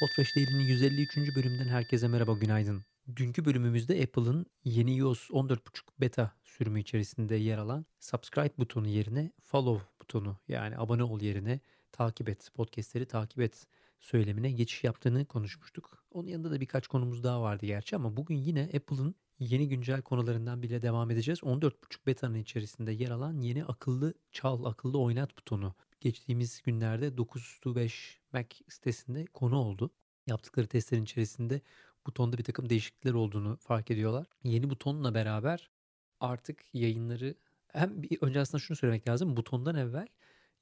Podfresh Daily'nin 153. bölümünden herkese merhaba günaydın. Dünkü bölümümüzde Apple'ın yeni iOS 14.5 beta sürümü içerisinde yer alan subscribe butonu yerine follow butonu yani abone ol yerine takip et, podcastleri takip et söylemine geçiş yaptığını konuşmuştuk. Onun yanında da birkaç konumuz daha vardı gerçi ama bugün yine Apple'ın yeni güncel konularından bile devam edeceğiz. 14.5 beta'nın içerisinde yer alan yeni akıllı çal, akıllı oynat butonu geçtiğimiz günlerde 9 to 5 Mac sitesinde konu oldu. Yaptıkları testlerin içerisinde butonda bir takım değişiklikler olduğunu fark ediyorlar. Yeni butonla beraber artık yayınları hem bir, önce aslında şunu söylemek lazım. Butondan evvel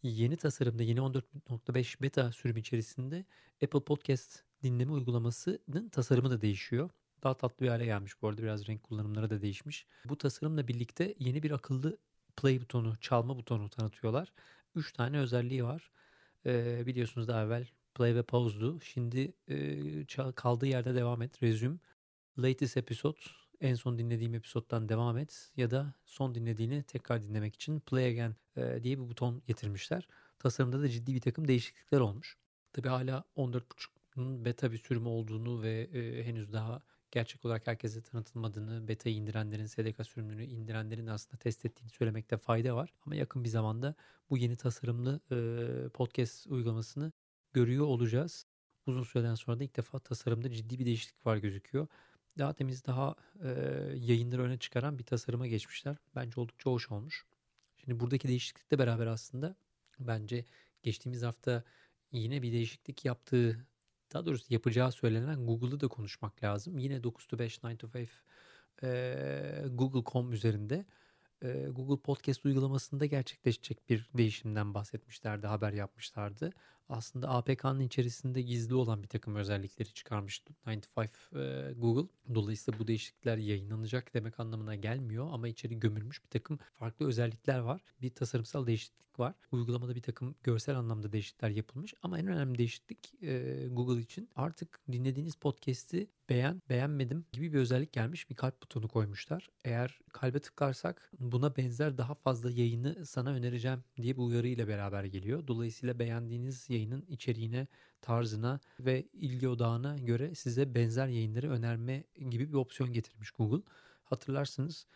yeni tasarımda yeni 14.5 beta sürümü içerisinde Apple Podcast dinleme uygulamasının tasarımı da değişiyor. Daha tatlı bir hale gelmiş bu arada biraz renk kullanımları da değişmiş. Bu tasarımla birlikte yeni bir akıllı play butonu, çalma butonu tanıtıyorlar. 3 tane özelliği var. Ee, biliyorsunuz daha evvel play ve pause'du. Şimdi e, kaldığı yerde devam et. Resume. Latest episode. En son dinlediğim episoddan devam et. Ya da son dinlediğini tekrar dinlemek için play again e, diye bir buton getirmişler. Tasarımda da ciddi bir takım değişiklikler olmuş. Tabi hala 14.5'un beta bir sürümü olduğunu ve e, henüz daha gerçek olarak herkese tanıtılmadığını, beta'yı indirenlerin, SDK sürümünü indirenlerin aslında test ettiğini söylemekte fayda var. Ama yakın bir zamanda bu yeni tasarımlı e, podcast uygulamasını görüyor olacağız. Uzun süreden sonra da ilk defa tasarımda ciddi bir değişiklik var gözüküyor. Daha temiz, daha e, yayınları öne çıkaran bir tasarıma geçmişler. Bence oldukça hoş olmuş. Şimdi buradaki değişiklikle beraber aslında bence geçtiğimiz hafta yine bir değişiklik yaptığı daha doğrusu yapacağı söylenen Google'ı da konuşmak lazım. Yine 9 to 5, 9 to 5 e, Google.com üzerinde e, Google Podcast uygulamasında gerçekleşecek bir değişimden bahsetmişlerdi, haber yapmışlardı. Aslında APK'nın içerisinde gizli olan bir takım özellikleri çıkarmış 95 e, Google. Dolayısıyla bu değişiklikler yayınlanacak demek anlamına gelmiyor ama içeri gömülmüş bir takım farklı özellikler var. Bir tasarımsal değişiklik var. Uygulamada bir takım görsel anlamda değişiklikler yapılmış ama en önemli değişiklik Google için artık dinlediğiniz podcast'i beğen, beğenmedim gibi bir özellik gelmiş. Bir kalp butonu koymuşlar. Eğer kalbe tıklarsak buna benzer daha fazla yayını sana önereceğim diye bu uyarı ile beraber geliyor. Dolayısıyla beğendiğiniz yayının içeriğine, tarzına ve ilgi odağına göre size benzer yayınları önerme gibi bir opsiyon getirmiş Google. Hatırlarsınız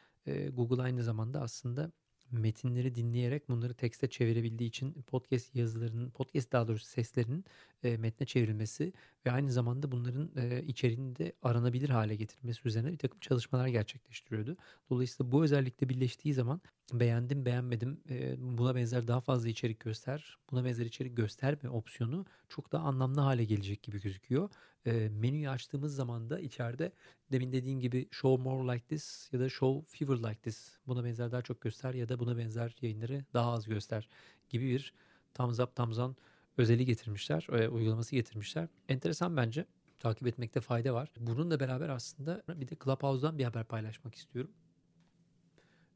Google aynı zamanda aslında metinleri dinleyerek bunları tekste çevirebildiği için podcast yazılarının, podcast daha doğrusu seslerinin e, metne çevrilmesi ve aynı zamanda bunların e, içeriğini aranabilir hale getirmesi üzerine bir takım çalışmalar gerçekleştiriyordu. Dolayısıyla bu özellikle birleştiği zaman beğendim beğenmedim e, buna benzer daha fazla içerik göster, buna benzer içerik gösterme opsiyonu çok daha anlamlı hale gelecek gibi gözüküyor. E, menüyü açtığımız zaman da içeride demin dediğim gibi show more like this ya da show fewer like this buna benzer daha çok göster ya da buna benzer yayınları daha az göster gibi bir thumbs up thumbs on özelliği getirmişler, e, uygulaması getirmişler. Enteresan bence. Takip etmekte fayda var. Bununla beraber aslında bir de Clubhouse'dan bir haber paylaşmak istiyorum.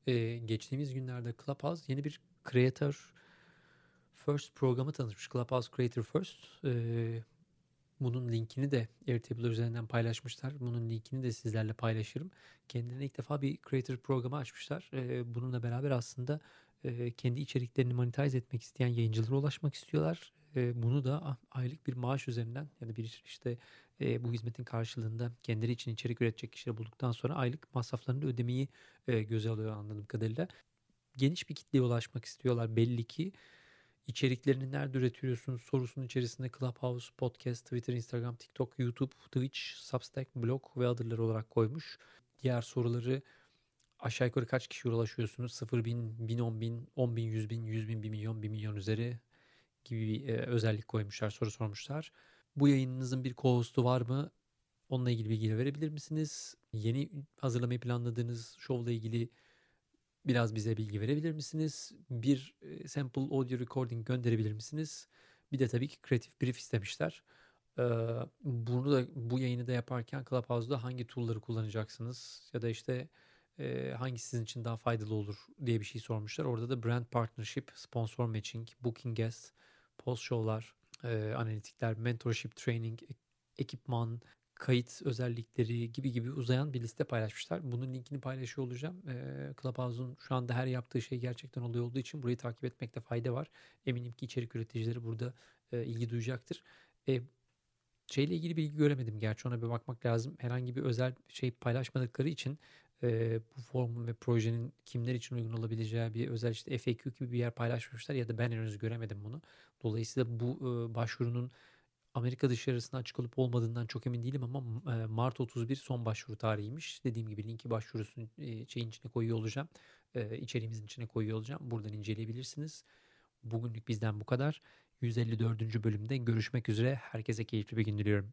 Ee, geçtiğimiz günlerde Clubhouse yeni bir Creator First programı tanıtmış. Clubhouse Creator First. Ee, bunun linkini de Airtable üzerinden paylaşmışlar. Bunun linkini de sizlerle paylaşırım. Kendine ilk defa bir Creator programı açmışlar. Ee, bununla beraber aslında e, kendi içeriklerini monetize etmek isteyen yayıncılara ulaşmak istiyorlar. E, bunu da aylık bir maaş üzerinden yani bir işte e, bu hizmetin karşılığında kendileri için içerik üretecek kişileri bulduktan sonra aylık masraflarını ödemeyi göze alıyor anladığım kadarıyla. Geniş bir kitleye ulaşmak istiyorlar belli ki. İçeriklerini nerede üretiyorsunuz sorusunun içerisinde Clubhouse, Podcast, Twitter, Instagram, TikTok, YouTube, Twitch, Substack, blog ve adırları olarak koymuş. Diğer soruları aşağı yukarı kaç kişi ulaşıyorsunuz? 0 bin, 1000, 10 bin, 10 bin, 100 bin, 100 bin, 1 milyon, 1 milyon üzeri gibi bir e, özellik koymuşlar, soru sormuşlar. Bu yayınınızın bir co-host'u var mı? Onunla ilgili bilgi verebilir misiniz? Yeni hazırlamayı planladığınız şovla ilgili biraz bize bilgi verebilir misiniz? Bir e, sample audio recording gönderebilir misiniz? Bir de tabii ki creative brief istemişler. Ee, bunu da bu yayını da yaparken Clubhouse'da hangi tool'ları kullanacaksınız ya da işte e, hangisi sizin için daha faydalı olur diye bir şey sormuşlar. Orada da brand partnership, sponsor matching, booking guest, post show'lar, e, analitikler, mentorship, training, ekipman, kayıt özellikleri gibi gibi uzayan bir liste paylaşmışlar. Bunun linkini paylaşıyor olacağım. E, Clubhouse'un şu anda her yaptığı şey gerçekten oluyor olduğu için burayı takip etmekte fayda var. Eminim ki içerik üreticileri burada e, ilgi duyacaktır. E, Şeyle ilgili bilgi göremedim. Gerçi ona bir bakmak lazım. Herhangi bir özel şey paylaşmadıkları için e, bu formun ve projenin kimler için uygun olabileceği bir özel işte FAQ gibi bir yer paylaşmışlar ya da ben henüz göremedim bunu. Dolayısıyla bu e, başvurunun Amerika dışarısına açık olup olmadığından çok emin değilim ama e, Mart 31 son başvuru tarihiymiş. Dediğim gibi linki başvurusunu e, şeyin içine koyuyor olacağım. E, içeriğimizin içine koyuyor olacağım. Buradan inceleyebilirsiniz. Bugünlük bizden bu kadar. 154. bölümde görüşmek üzere. Herkese keyifli bir gün diliyorum.